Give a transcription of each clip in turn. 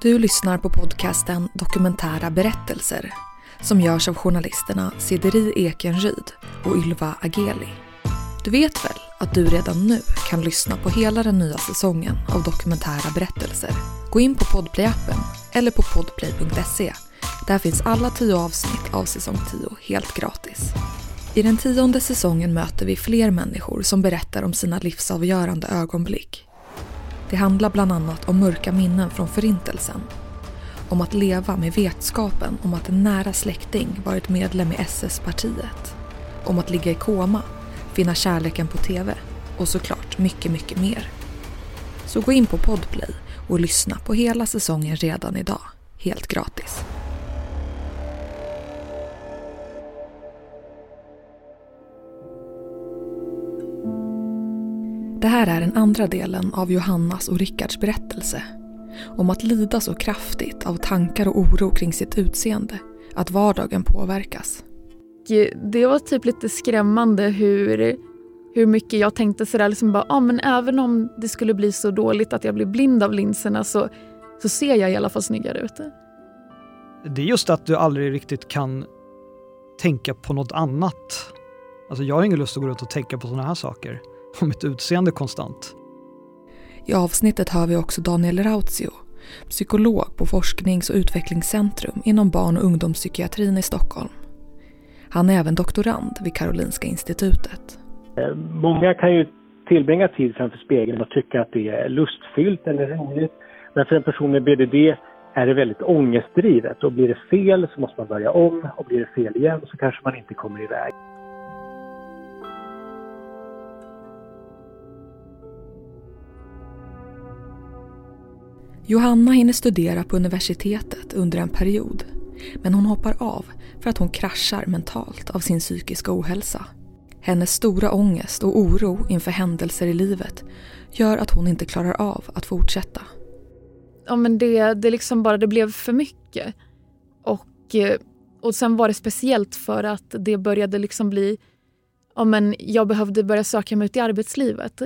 Du lyssnar på podcasten Dokumentära berättelser som görs av journalisterna Sideri Ekenryd och Ylva Ageli. Du vet väl att du redan nu kan lyssna på hela den nya säsongen av Dokumentära berättelser? Gå in på Podplay-appen eller på podplay.se. Där finns alla tio avsnitt av säsong 10 helt gratis. I den tionde säsongen möter vi fler människor som berättar om sina livsavgörande ögonblick. Det handlar bland annat om mörka minnen från Förintelsen. Om att leva med vetskapen om att en nära släkting varit medlem i SS-partiet. Om att ligga i koma, finna kärleken på TV och såklart mycket, mycket mer. Så gå in på Podplay och lyssna på hela säsongen redan idag, helt gratis. Det här är den andra delen av Johannas och Rickards berättelse. Om att lida så kraftigt av tankar och oro kring sitt utseende att vardagen påverkas. Det var typ lite skrämmande hur, hur mycket jag tänkte sådär, liksom bara, ah, men även om det skulle bli så dåligt att jag blir blind av linserna så, så ser jag i alla fall snyggare ut. Det är just att du aldrig riktigt kan tänka på något annat. Alltså jag har ingen lust att gå runt och tänka på sådana här saker om mitt utseende konstant. I avsnittet hör vi också Daniel Rautio, psykolog på Forsknings och utvecklingscentrum inom barn och ungdomspsykiatrin i Stockholm. Han är även doktorand vid Karolinska institutet. Eh, många kan ju tillbringa tid framför spegeln och tycka att det är lustfyllt eller roligt. Men för en person med BDD är det väldigt ångestdrivet och blir det fel så måste man börja om och blir det fel igen så kanske man inte kommer iväg. Johanna hinner studera på universitetet under en period. Men hon hoppar av för att hon kraschar mentalt av sin psykiska ohälsa. Hennes stora ångest och oro inför händelser i livet gör att hon inte klarar av att fortsätta. Ja, men det, det liksom bara det blev för mycket. Och, eh, och sen var det speciellt för att det började liksom bli... Ja, men jag behövde börja söka mig ut i arbetslivet.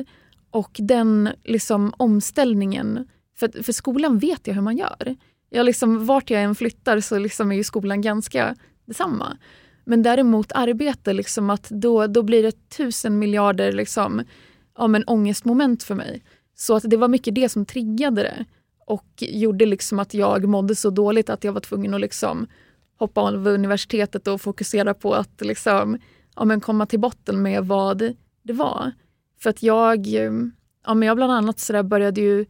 Och den liksom omställningen för, för skolan vet jag hur man gör. Jag liksom, vart jag än flyttar så liksom är ju skolan ganska detsamma. Men däremot arbete, liksom att då, då blir det tusen miljarder liksom, ja, men ångestmoment för mig. Så att det var mycket det som triggade det och gjorde liksom att jag mådde så dåligt att jag var tvungen att liksom hoppa av universitetet och fokusera på att liksom, ja, men komma till botten med vad det var. För att jag, ja, men jag bland annat så började ju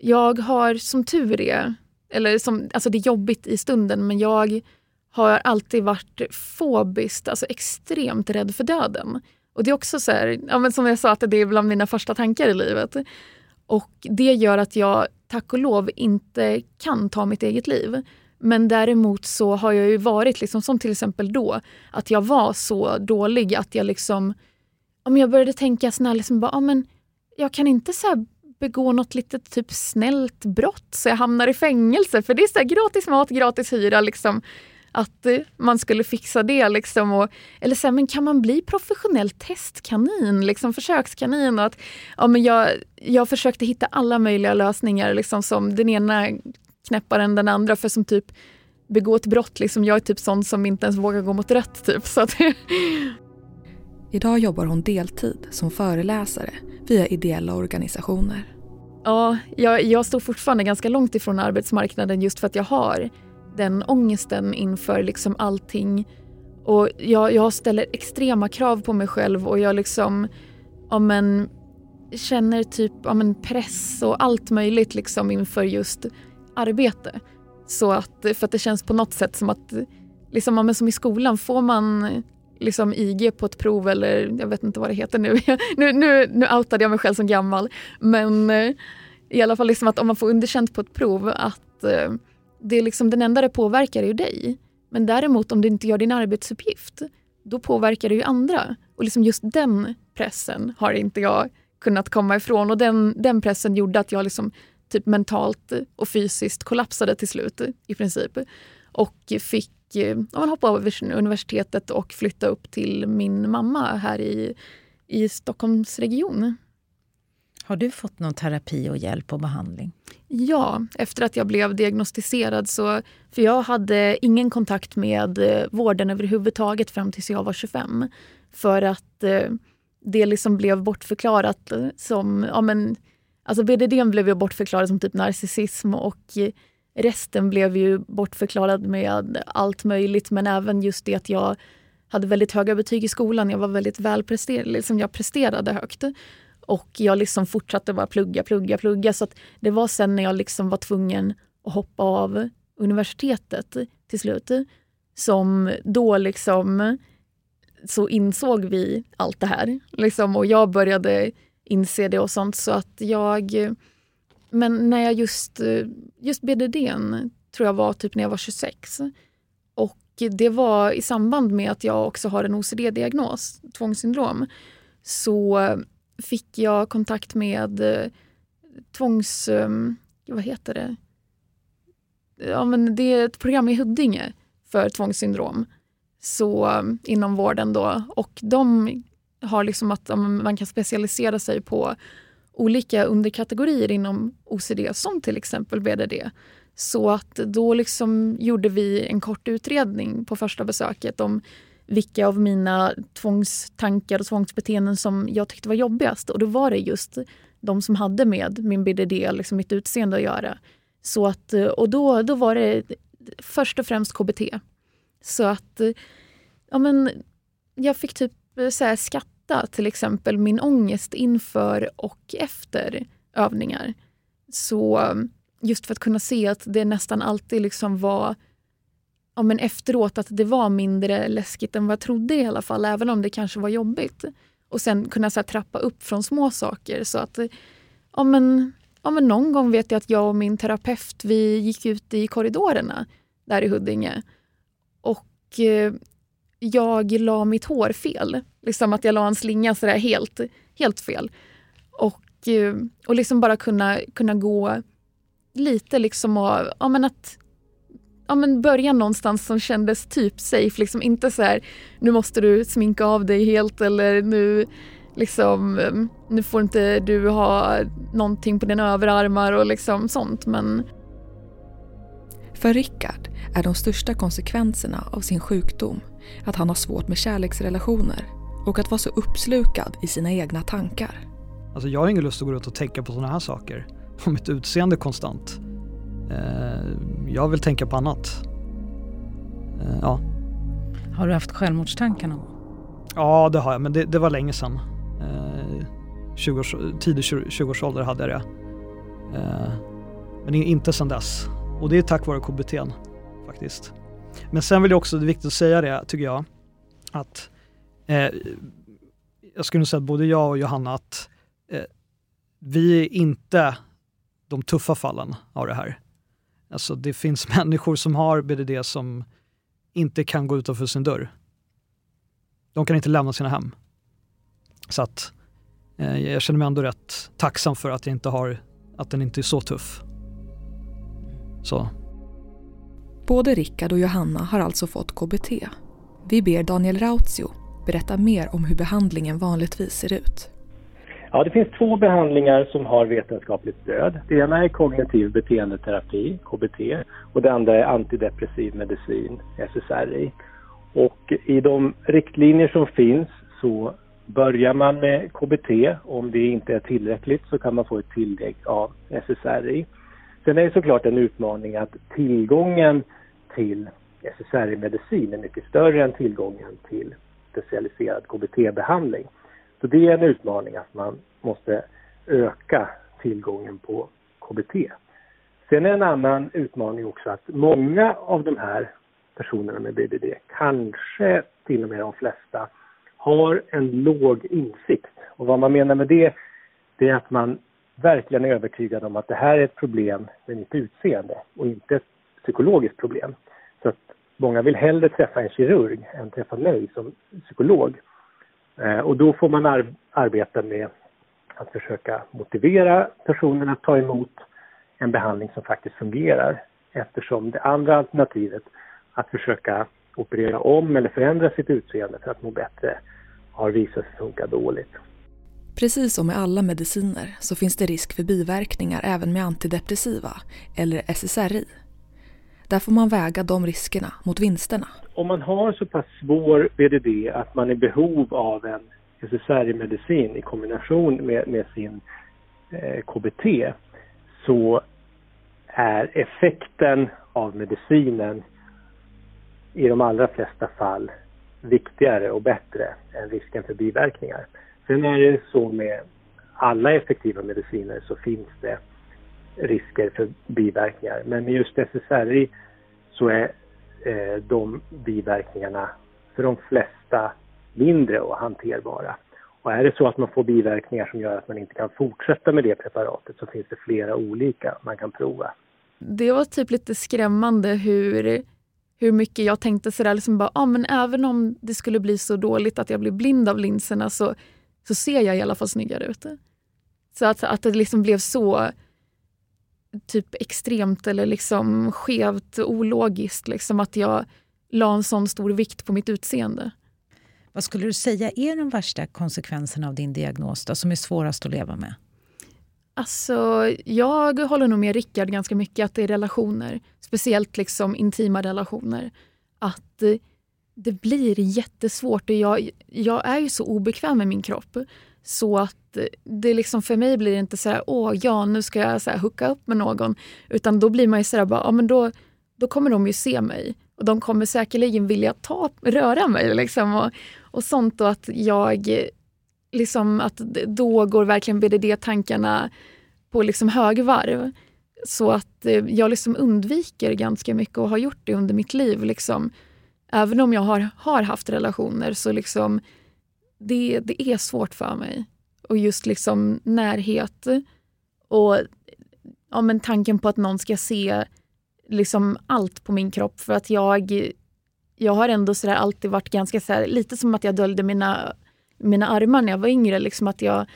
jag har som tur är, eller som, alltså det är jobbigt i stunden, men jag har alltid varit fobiskt, alltså extremt rädd för döden. Och det är också så här, ja men som jag sa, att det är bland mina första tankar i livet. Och det gör att jag, tack och lov, inte kan ta mitt eget liv. Men däremot så har jag ju varit, liksom, som till exempel då, att jag var så dålig att jag liksom... Om jag började tänka såna liksom bara, ja, men jag kan inte så begå något litet typ snällt brott så jag hamnar i fängelse. För det är så gratis mat, gratis hyra. Liksom, att eh, man skulle fixa det. Liksom, och, eller så här, men kan man bli professionell testkanin, liksom försökskanin? Och att, ja, men jag, jag försökte hitta alla möjliga lösningar liksom, som den ena knäppare än den andra för som typ begå ett brott. Liksom, jag är typ sån som inte ens vågar gå mot rött. Typ, så att, Idag jobbar hon deltid som föreläsare via ideella organisationer. Ja, jag, jag står fortfarande ganska långt ifrån arbetsmarknaden just för att jag har den ångesten inför liksom allting. Och jag, jag ställer extrema krav på mig själv och jag liksom ja, men, känner typ ja, men, press och allt möjligt liksom inför just arbete. Så att, för att det känns på något sätt som att, liksom, ja, men som i skolan, får man liksom IG på ett prov eller jag vet inte vad det heter nu. nu, nu, nu outade jag mig själv som gammal. Men eh, i alla fall liksom att om man får underkänt på ett prov att eh, det är liksom, den enda det påverkar är ju dig. Men däremot om du inte gör din arbetsuppgift, då påverkar det ju andra. Och liksom just den pressen har inte jag kunnat komma ifrån. Och den, den pressen gjorde att jag liksom typ mentalt och fysiskt kollapsade till slut i princip. Och fick ja, hoppa av universitetet och flytta upp till min mamma här i, i Stockholmsregionen. Har du fått någon terapi och hjälp och behandling? Ja, efter att jag blev diagnostiserad så... För jag hade ingen kontakt med eh, vården överhuvudtaget fram tills jag var 25. För att eh, det liksom blev bortförklarat som... Ja, men, alltså BDD blev ju bortförklarat som typ narcissism och resten blev ju bortförklarad med allt möjligt men även just det att jag hade väldigt höga betyg i skolan. Jag var väldigt välpresterad, liksom jag presterade högt. Och jag liksom fortsatte bara plugga, plugga, plugga. Så det var sen när jag liksom var tvungen att hoppa av universitetet till slut som då liksom så insåg vi allt det här. Liksom, och jag började inse det och sånt. Så att jag... Men när jag just, eh, just BDD tror jag var typ när jag var 26. Och det var i samband med att jag också har en OCD-diagnos, tvångssyndrom. Så fick jag kontakt med eh, tvångs... Ehm, vad heter det? Ja, men det är ett program i Huddinge för tvångssyndrom så, eh, inom vården. Då. Och de har liksom att man kan specialisera sig på olika underkategorier inom OCD som till exempel BDD. Så att då liksom gjorde vi en kort utredning på första besöket om vilka av mina tvångstankar och tvångsbeteenden som jag tyckte var jobbigast. Och då var det just de som hade med min BDD, liksom mitt utseende att göra. Så att, och då, då var det först och främst KBT. Så att ja, men, jag fick typ så här, mäta till exempel min ångest inför och efter övningar. Så just för att kunna se att det nästan alltid liksom var ja, men efteråt att det var mindre läskigt än vad jag trodde i alla fall, även om det kanske var jobbigt. Och sen kunna så här, trappa upp från små saker. Så att, ja, men, ja, men någon gång vet jag att jag och min terapeut vi gick ut i korridorerna där i Huddinge. Och eh, jag la mitt hår fel. Liksom att jag la en slinga sådär helt, helt fel. Och, eh, och liksom bara kunna, kunna gå lite liksom och, ja men att ja, men börja någonstans som kändes typ safe. Liksom inte så här, nu måste du sminka av dig helt eller nu, liksom, eh, nu får inte du ha någonting på dina överarmar och liksom sånt. Men... För Rickard är de största konsekvenserna av sin sjukdom att han har svårt med kärleksrelationer och att vara så uppslukad i sina egna tankar. Alltså jag har ingen lust att gå runt och tänka på sådana här saker. Om mitt utseende konstant. Eh, jag vill tänka på annat. Eh, ja. Har du haft självmordstankar någon gång? Ja, det har jag, men det, det var länge sedan. 20 års, tidig 20-årsålder hade jag det. Eh, men inte sedan dess. Och det är tack vare KBT faktiskt. Men sen vill jag också, det är viktigt att säga det tycker jag, att eh, jag skulle nog säga att både jag och Johanna att eh, vi är inte de tuffa fallen av det här. Alltså det finns människor som har BDD som inte kan gå utanför sin dörr. De kan inte lämna sina hem. Så att eh, jag känner mig ändå rätt tacksam för att, jag inte har, att den inte är så tuff. Så. Både Rickard och Johanna har alltså fått KBT. Vi ber Daniel Rautio berätta mer om hur behandlingen vanligtvis ser ut. Ja, det finns två behandlingar som har vetenskapligt stöd. Det ena är kognitiv beteendeterapi, KBT, och det andra är antidepressiv medicin, SSRI. Och i de riktlinjer som finns så börjar man med KBT. Om det inte är tillräckligt så kan man få ett tillägg av SSRI. Sen är det såklart en utmaning att tillgången till SSRI-medicin är mycket större än tillgången till specialiserad KBT-behandling. Så det är en utmaning att man måste öka tillgången på KBT. Sen är en annan utmaning också att många av de här personerna med BBD, kanske till och med de flesta, har en låg insikt. Och vad man menar med det, det är att man verkligen är övertygad om att det här är ett problem med mitt utseende och inte ett psykologiskt problem. Så att många vill hellre träffa en kirurg än träffa mig som psykolog. Eh, och då får man ar arbeta med att försöka motivera personen att ta emot en behandling som faktiskt fungerar. Eftersom det andra alternativet, att försöka operera om eller förändra sitt utseende för att må bättre, har visat sig funka dåligt. Precis som med alla mediciner så finns det risk för biverkningar även med antidepressiva, eller SSRI. Där får man väga de riskerna mot vinsterna. Om man har så pass svår BDD att man är i behov av en SSRI-medicin i kombination med, med sin eh, KBT så är effekten av medicinen i de allra flesta fall viktigare och bättre än risken för biverkningar. Sen är det så med alla effektiva mediciner så finns det risker för biverkningar. Men med just SSRI så är eh, de biverkningarna för de flesta mindre och hanterbara. Och är det så att man får biverkningar som gör att man inte kan fortsätta med det preparatet så finns det flera olika man kan prova. Det var typ lite skrämmande hur, hur mycket jag tänkte sådär, liksom bara, ah, men även om det skulle bli så dåligt att jag blir blind av linserna så, så ser jag i alla fall snyggare ut. Så att, att det liksom blev så typ extremt eller liksom skevt ologiskt, liksom att jag la en sån stor vikt på mitt utseende. Vad skulle du säga är de värsta konsekvenserna av din diagnos då, som är svårast att leva med? Alltså, jag håller nog med Rickard ganska mycket att det är relationer. Speciellt liksom intima relationer. Att det blir jättesvårt och jag, jag är ju så obekväm med min kropp. Så att det liksom för mig blir det inte så här, åh ja nu ska jag så här hooka upp med någon. Utan då blir man ju så här, bara, ja men då, då kommer de ju se mig. Och de kommer säkerligen vilja ta, röra mig liksom och, och sånt. Och att jag, liksom att då går verkligen BDD-tankarna på liksom högvarv. Så att eh, jag liksom undviker ganska mycket och har gjort det under mitt liv. Liksom. Även om jag har, har haft relationer så liksom det, det är svårt för mig. Och just liksom närhet och ja, men tanken på att någon ska se liksom allt på min kropp. För att jag, jag har ändå så alltid varit ganska så här, lite som att jag döljde mina, mina armar när jag var yngre. Liksom att jag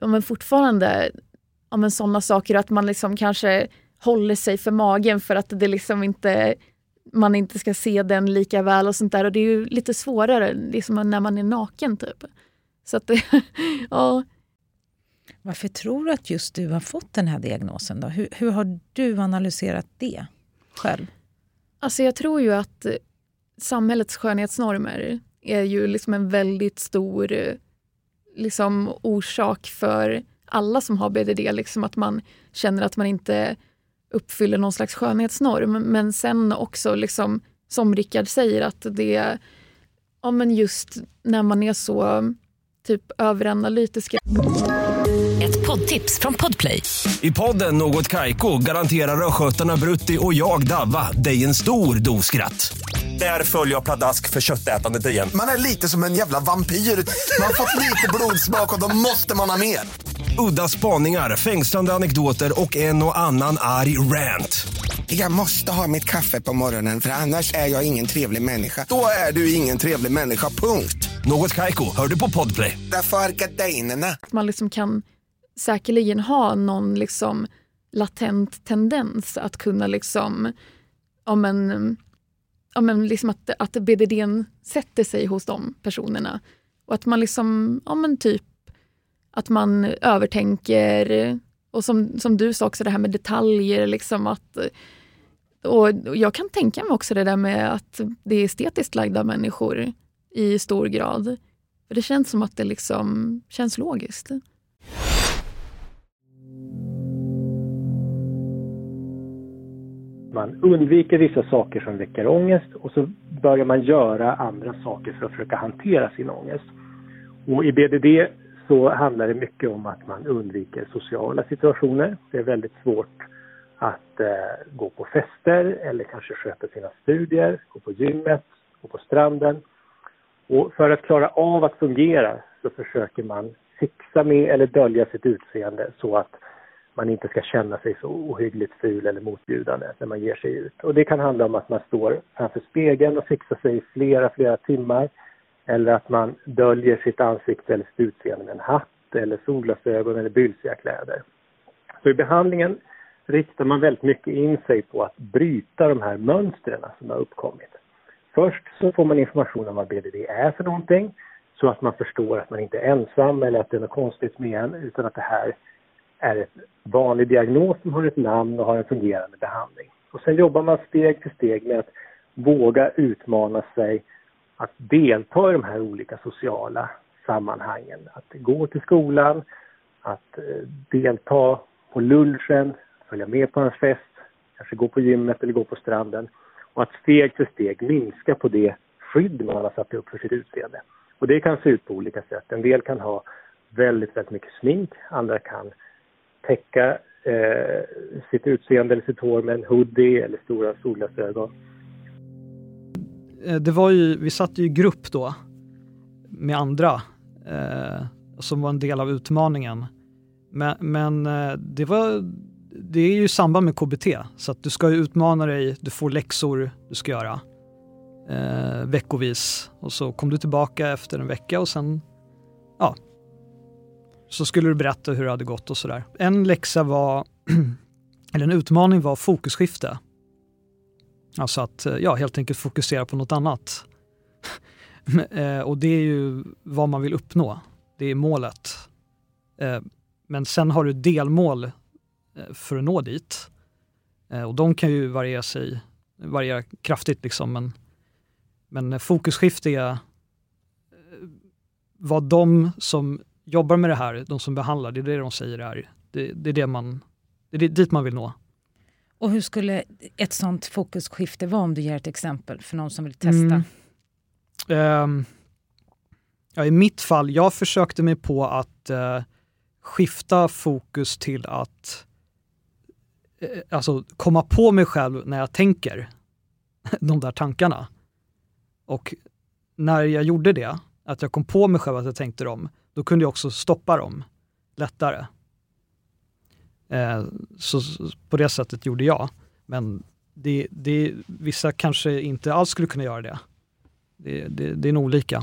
ja, men fortfarande, ja, men sådana saker att man liksom kanske håller sig för magen för att det liksom inte man inte ska se den lika väl och sånt där. Och det är ju lite svårare liksom när man är naken typ. Så att det, ja. Varför tror du att just du har fått den här diagnosen? Då? Hur, hur har du analyserat det själv? Alltså jag tror ju att samhällets skönhetsnormer är ju liksom en väldigt stor liksom, orsak för alla som har BDD. Liksom att man känner att man inte uppfyller någon slags skönhetsnorm. Men sen också, liksom, som Rickard säger, att det ja, men just när man är så typ överanalytisk. Ett poddtips från Podplay. I podden Något Kaiko garanterar östgötarna Brutti och jag, Davva, dig en stor dos skratt. Där följer jag pladask för köttätandet igen. Man är lite som en jävla vampyr. Man har fått lite blodsmak och då måste man ha mer. Udda spaningar, fängslande anekdoter och en och annan arg rant. Jag måste ha mitt kaffe på morgonen för annars är jag ingen trevlig människa. Då är du ingen trevlig människa, punkt. Något kajko, hör du på podplay. Därför är gardinerna. Man liksom kan säkerligen ha någon liksom latent tendens att kunna liksom, ja men, ja men liksom att, att BDD sätter sig hos de personerna. Och att man liksom, ja men typ att man övertänker och som, som du sa också det här med detaljer. Liksom att, och jag kan tänka mig också det där med att det är estetiskt lagda människor i stor grad. För Det känns som att det liksom känns logiskt. Man undviker vissa saker som väcker ångest och så börjar man göra andra saker för att försöka hantera sin ångest. Och i BDD så handlar det mycket om att man undviker sociala situationer. Det är väldigt svårt att eh, gå på fester eller kanske sköta sina studier, gå på gymmet, gå på stranden. Och för att klara av att fungera så försöker man fixa med eller dölja sitt utseende så att man inte ska känna sig så ohyggligt ful eller motbjudande när man ger sig ut. Och det kan handla om att man står framför spegeln och fixar sig i flera, flera timmar eller att man döljer sitt ansikte eller sitt utseende med en hatt eller solglasögon eller bylsiga kläder. Så i behandlingen riktar man väldigt mycket in sig på att bryta de här mönstren som har uppkommit. Först så får man information om vad BDD är för någonting så att man förstår att man inte är ensam eller att det är något konstigt med en utan att det här är en vanlig diagnos som har ett namn och har en fungerande behandling. Och sen jobbar man steg för steg med att våga utmana sig att delta i de här olika sociala sammanhangen. Att gå till skolan, att eh, delta på lunchen, följa med på en fest, kanske gå på gymmet eller gå på stranden och att steg för steg minska på det skydd man har satt upp för sitt utseende. Och det kan se ut på olika sätt. En del kan ha väldigt, väldigt mycket smink, andra kan täcka eh, sitt utseende eller sitt hår med en hoodie eller stora solglasögon. Eh, det var ju, vi satt ju i grupp då med andra eh, som var en del av utmaningen. Men, men eh, det, var, det är ju i samband med KBT så att du ska utmana dig, du får läxor du ska göra eh, veckovis och så kom du tillbaka efter en vecka och sen ja, så skulle du berätta hur det hade gått och sådär. En läxa var, eller en utmaning var fokusskifte. Alltså att eh, ja, helt enkelt fokusera på något annat. Eh, och det är ju vad man vill uppnå. Det är målet. Eh, men sen har du delmål för att nå dit. Och de kan ju variera, sig, variera kraftigt liksom. Men, men fokusskifte är vad de som jobbar med det här, de som behandlar, det är det de säger är. Det, det är det man, det är dit man vill nå. Och hur skulle ett sånt fokusskifte vara om du ger ett exempel för någon som vill testa? Mm. Um, ja, I mitt fall, jag försökte mig på att uh, skifta fokus till att uh, alltså, komma på mig själv när jag tänker de där tankarna. Och när jag gjorde det, att jag kom på mig själv att jag tänkte dem, då kunde jag också stoppa dem lättare. Eh, så, på det sättet gjorde jag. Men det, det, vissa kanske inte alls skulle kunna göra det. Det, det, det är nog olika.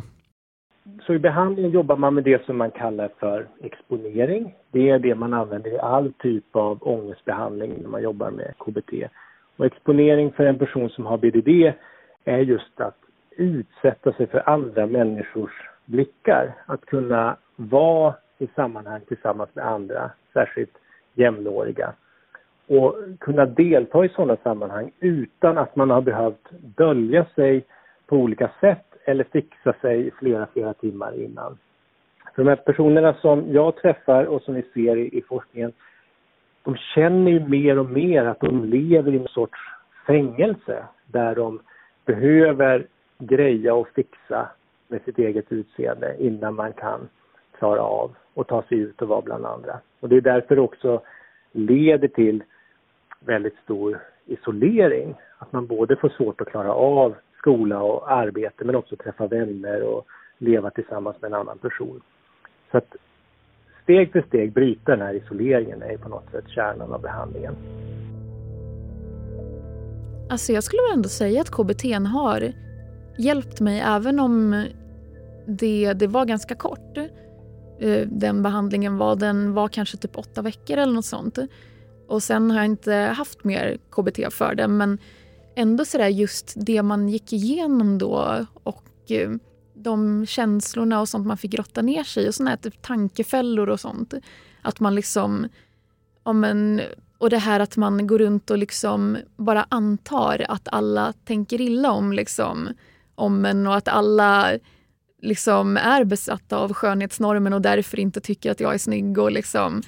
Så i behandlingen jobbar man med det som man kallar för exponering. Det är det man använder i all typ av ångestbehandling när man jobbar med KBT. Och exponering för en person som har BDD är just att utsätta sig för andra människors blickar. Att kunna vara i sammanhang tillsammans med andra, särskilt jämnåriga. Och kunna delta i sådana sammanhang utan att man har behövt dölja sig på olika sätt eller fixa sig flera, flera timmar innan. För de här personerna som jag träffar och som vi ser i, i forskningen, de känner ju mer och mer att de lever i en sorts fängelse där de behöver greja och fixa med sitt eget utseende innan man kan klara av och ta sig ut och vara bland andra. Och det är därför också leder till väldigt stor isolering. Att man både får svårt att klara av skola och arbete men också träffa vänner och leva tillsammans med en annan person. Så att steg för steg bryta den här isoleringen är på något sätt kärnan av behandlingen. Alltså jag skulle ändå säga att KBT har hjälpt mig även om det, det var ganska kort. Eh, den behandlingen var, den var kanske typ åtta veckor eller något sånt. Och sen har jag inte haft mer KBT för det men ändå sådär just det man gick igenom då och eh, de känslorna och sånt man fick grotta ner sig i och sådana här typ tankefällor och sånt. Att man liksom, om en, och det här att man går runt och liksom bara antar att alla tänker illa om liksom om en och att alla liksom är besatta av skönhetsnormen och därför inte tycker att jag är snygg. Och liksom.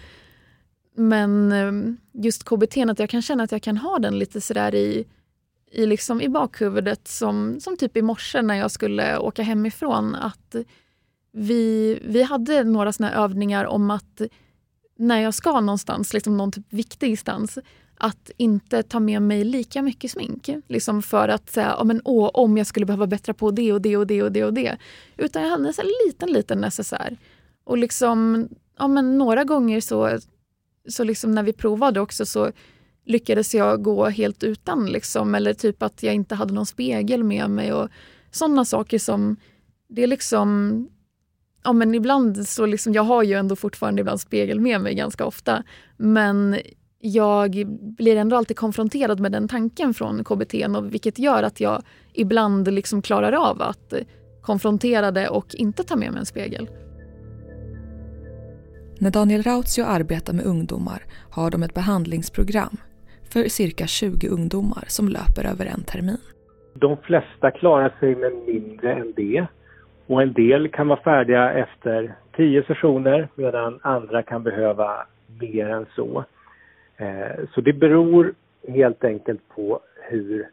Men ehm, just KBT, att jag kan känna att jag kan ha den lite sådär i, i, liksom i bakhuvudet som, som typ i morse när jag skulle åka hemifrån. Att vi, vi hade några såna övningar om att när jag ska någonstans, liksom någon typ viktig instans, att inte ta med mig lika mycket smink. Liksom för att säga, oh, men, åh, om jag skulle behöva bättra på det och det och det och det och det. Utan jag hade en liten, liten necessär. Och liksom, ja, men några gånger så, så liksom när vi provade också så lyckades jag gå helt utan. Liksom, eller typ att jag inte hade någon spegel med mig. och Sådana saker som, det är liksom Ja men ibland så liksom, jag har ju ändå fortfarande ibland spegel med mig ganska ofta. Men jag blir ändå alltid konfronterad med den tanken från KBT och vilket gör att jag ibland liksom klarar av att konfronterade och inte ta med mig en spegel. När Daniel Rautio arbetar med ungdomar har de ett behandlingsprogram för cirka 20 ungdomar som löper över en termin. De flesta klarar sig med mindre än det och en del kan vara färdiga efter 10 sessioner medan andra kan behöva mer än så. Eh, så det beror helt enkelt på hur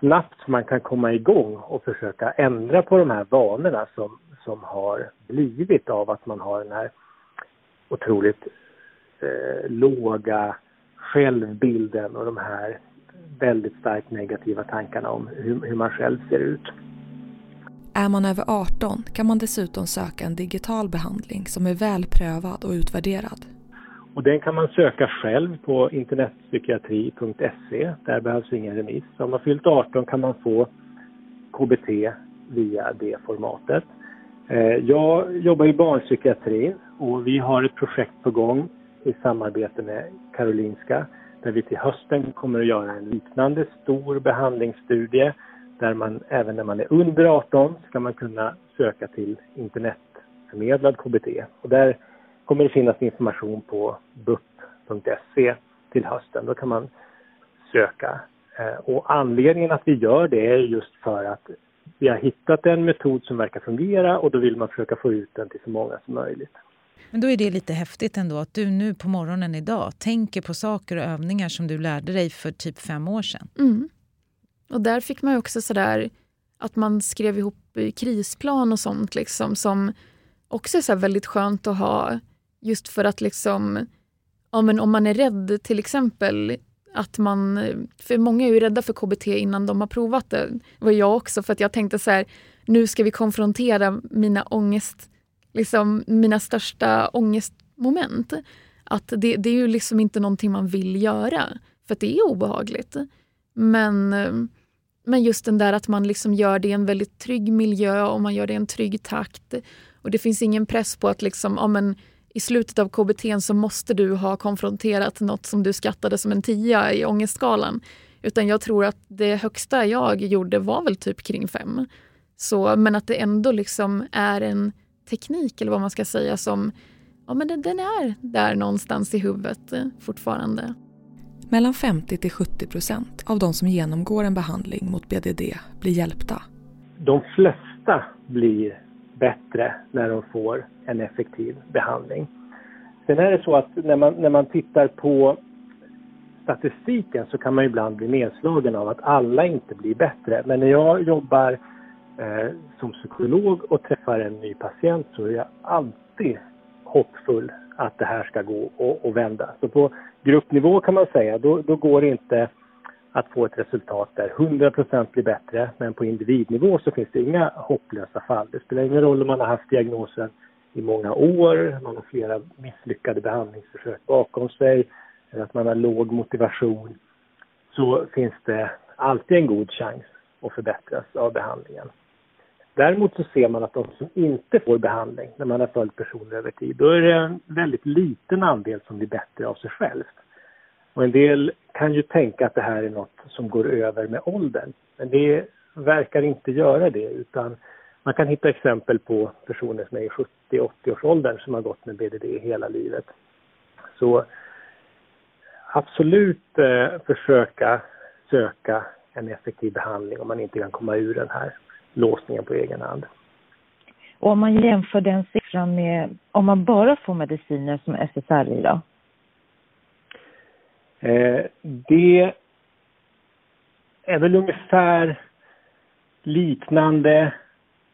snabbt man kan komma igång och försöka ändra på de här vanorna som, som har blivit av att man har den här otroligt eh, låga självbilden och de här väldigt starkt negativa tankarna om hur, hur man själv ser ut. Är man över 18 kan man dessutom söka en digital behandling som är väl prövad och utvärderad. Och den kan man söka själv på internetpsykiatri.se. Där behövs ingen remiss. Om man fyllt 18 kan man få KBT via det formatet. Eh, jag jobbar i barnpsykiatrin och vi har ett projekt på gång i samarbete med Karolinska där vi till hösten kommer att göra en liknande stor behandlingsstudie där man även när man är under 18 ska man kunna söka till internetförmedlad KBT. Och där kommer det finnas information på bup.se till hösten. Då kan man söka. Eh, och anledningen att vi gör det är just för att vi har hittat en metod som verkar fungera och då vill man försöka få ut den till så många som möjligt. Men då är det lite häftigt ändå att du nu på morgonen idag tänker på saker och övningar som du lärde dig för typ fem år sedan. Mm. Och där fick man också sådär att man skrev ihop krisplan och sånt liksom som också är så väldigt skönt att ha just för att liksom ja, men om man är rädd till exempel att man, för många är ju rädda för KBT innan de har provat det. Det var jag också för att jag tänkte så här, nu ska vi konfrontera mina ångest, liksom mina största ångestmoment. Att det, det är ju liksom inte någonting man vill göra för att det är obehagligt. Men, men just den där att man liksom gör det i en väldigt trygg miljö och man gör det i en trygg takt. Och det finns ingen press på att liksom, ja, men, i slutet av KBT så måste du ha konfronterat något som du skattade som en tia i ångestskalan. Utan jag tror att det högsta jag gjorde var väl typ kring fem. Så, men att det ändå liksom är en teknik eller vad man ska säga som ja, men den, den är där någonstans i huvudet fortfarande. Mellan 50 till 70 procent av de som genomgår en behandling mot BDD blir hjälpta. De flesta blir bättre när de får en effektiv behandling. Sen är det så att när man, när man tittar på statistiken så kan man ibland bli nedslagen av att alla inte blir bättre. Men när jag jobbar eh, som psykolog och träffar en ny patient så är jag alltid hoppfull att det här ska gå och, och vända. Så på gruppnivå kan man säga, då, då går det inte att få ett resultat där 100% blir bättre. Men på individnivå så finns det inga hopplösa fall. Det spelar ingen roll om man har haft diagnosen i många år, man har flera misslyckade behandlingsförsök bakom sig, eller att man har låg motivation. Så finns det alltid en god chans att förbättras av behandlingen. Däremot så ser man att de som inte får behandling när man har följt personer över tid, då är det en väldigt liten andel som blir bättre av sig själv. Och en del kan ju tänka att det här är något som går över med åldern. Men det verkar inte göra det utan man kan hitta exempel på personer som är i 70-80-årsåldern som har gått med BDD hela livet. Så absolut eh, försöka söka en effektiv behandling om man inte kan komma ur den här låsningen på egen hand. Och om man jämför den siffran med om man bara får mediciner som SSRI då? Eh, det är väl ungefär liknande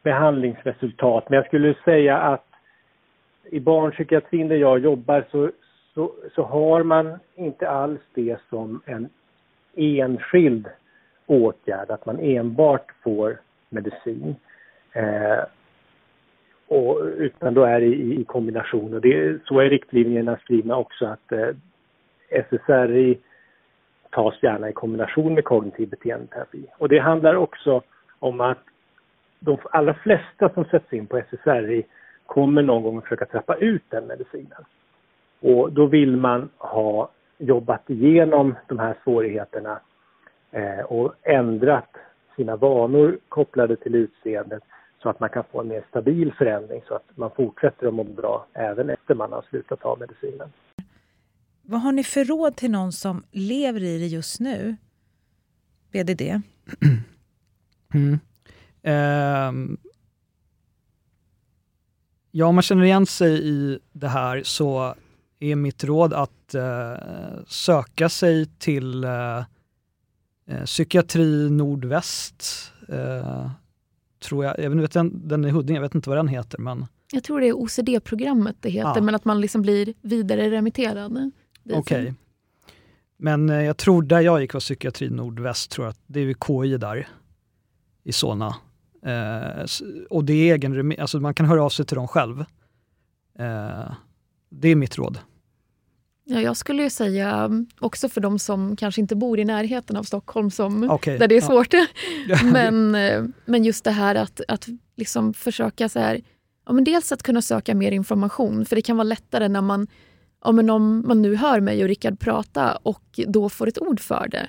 behandlingsresultat. Men jag skulle säga att i barnpsykiatrin där jag jobbar så, så, så har man inte alls det som en enskild åtgärd, att man enbart får medicin. Eh, och, utan då är det i, i kombination. Och det, så är riktlinjerna skrivna också att eh, SSRI tas gärna i kombination med kognitiv beteendeterapi. Och det handlar också om att de allra flesta som sätts in på SSRI kommer någon gång att försöka trappa ut den medicinen. Och då vill man ha jobbat igenom de här svårigheterna eh, och ändrat sina vanor kopplade till utseendet så att man kan få en mer stabil förändring så att man fortsätter att må bra även efter man har slutat ta medicinen. Vad har ni för råd till någon som lever i det just nu? BDD? Mm. Eh, ja, om man känner igen sig i det här så är mitt råd att eh, söka sig till eh psykiatri nordväst. Eh, tror jag, jag vet, den, den är Huddinge, jag vet inte vad den heter. Men... Jag tror det är OCD-programmet det heter, ja. men att man liksom blir vidare remitterad. Okej. Okay. Men eh, jag tror där jag gick var psykiatri nordväst, tror jag, det är KI där i Solna. Eh, och det är egen alltså man kan höra av sig till dem själv. Eh, det är mitt råd. Ja, jag skulle ju säga mm, också för de som kanske inte bor i närheten av Stockholm, som, okay, där det är svårt. Ja. men, eh, men just det här att, att liksom försöka så här, ja, men dels att kunna söka mer information, för det kan vara lättare när man ja, men om man nu hör mig och Rickard prata och då får ett ord för det.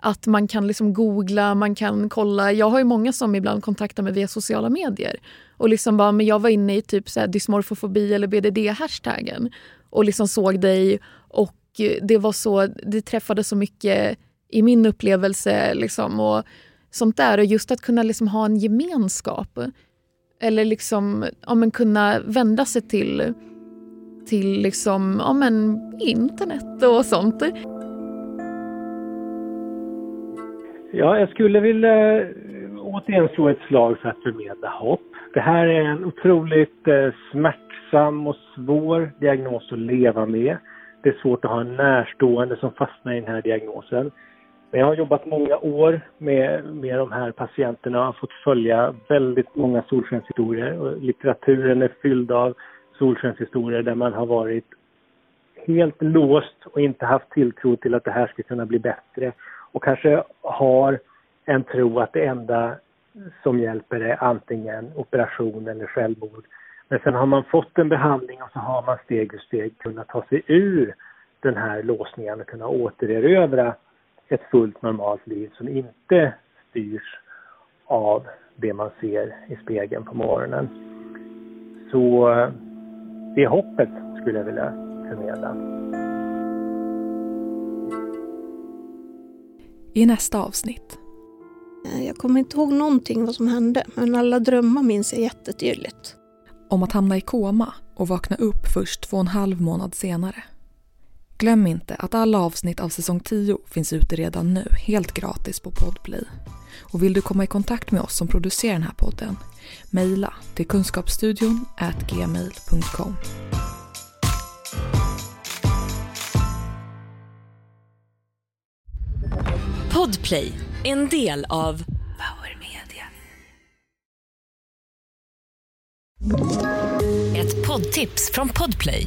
Att man kan liksom googla, man kan kolla. Jag har ju många som ibland kontaktar mig via sociala medier. Och liksom bara, men jag var inne i typ så här dysmorfofobi eller BDD-hashtaggen och liksom såg dig och det var så, det träffade så mycket i min upplevelse liksom och sånt där. Och just att kunna liksom ha en gemenskap. Eller liksom, ja, men kunna vända sig till till liksom, ja, men internet och sånt? Ja, jag skulle vilja eh, återigen slå ett slag för att förmedla hopp. Det här är en otroligt eh, smärtsam och svår diagnos att leva med. Det är svårt att ha en närstående som fastnar i den här diagnosen. Men jag har jobbat många år med, med de här patienterna och har fått följa väldigt många solskenshistorier. Och litteraturen är fylld av solskenshistorier där man har varit helt låst och inte haft tilltro till att det här ska kunna bli bättre och kanske har en tro att det enda som hjälper är antingen operation eller självmord. Men sen har man fått en behandling och så har man steg för steg kunnat ta sig ur den här låsningen och kunna återerövra ett fullt normalt liv som inte styrs av det man ser i spegeln på morgonen. Så det hoppet skulle jag vilja förmedla. I nästa avsnitt. Eh, jag kommer inte ihåg någonting vad som hände, men alla drömmar minns jag jättetydligt. Om att hamna i koma och vakna upp först två och en halv månad senare. Glöm inte att alla avsnitt av säsong 10 finns ute redan nu, helt gratis på Podplay. Och vill du komma i kontakt med oss som producerar den här podden, mejla till kunskapsstudion gmail.com. Podplay, en del av Power Media. Ett poddtips från Podplay.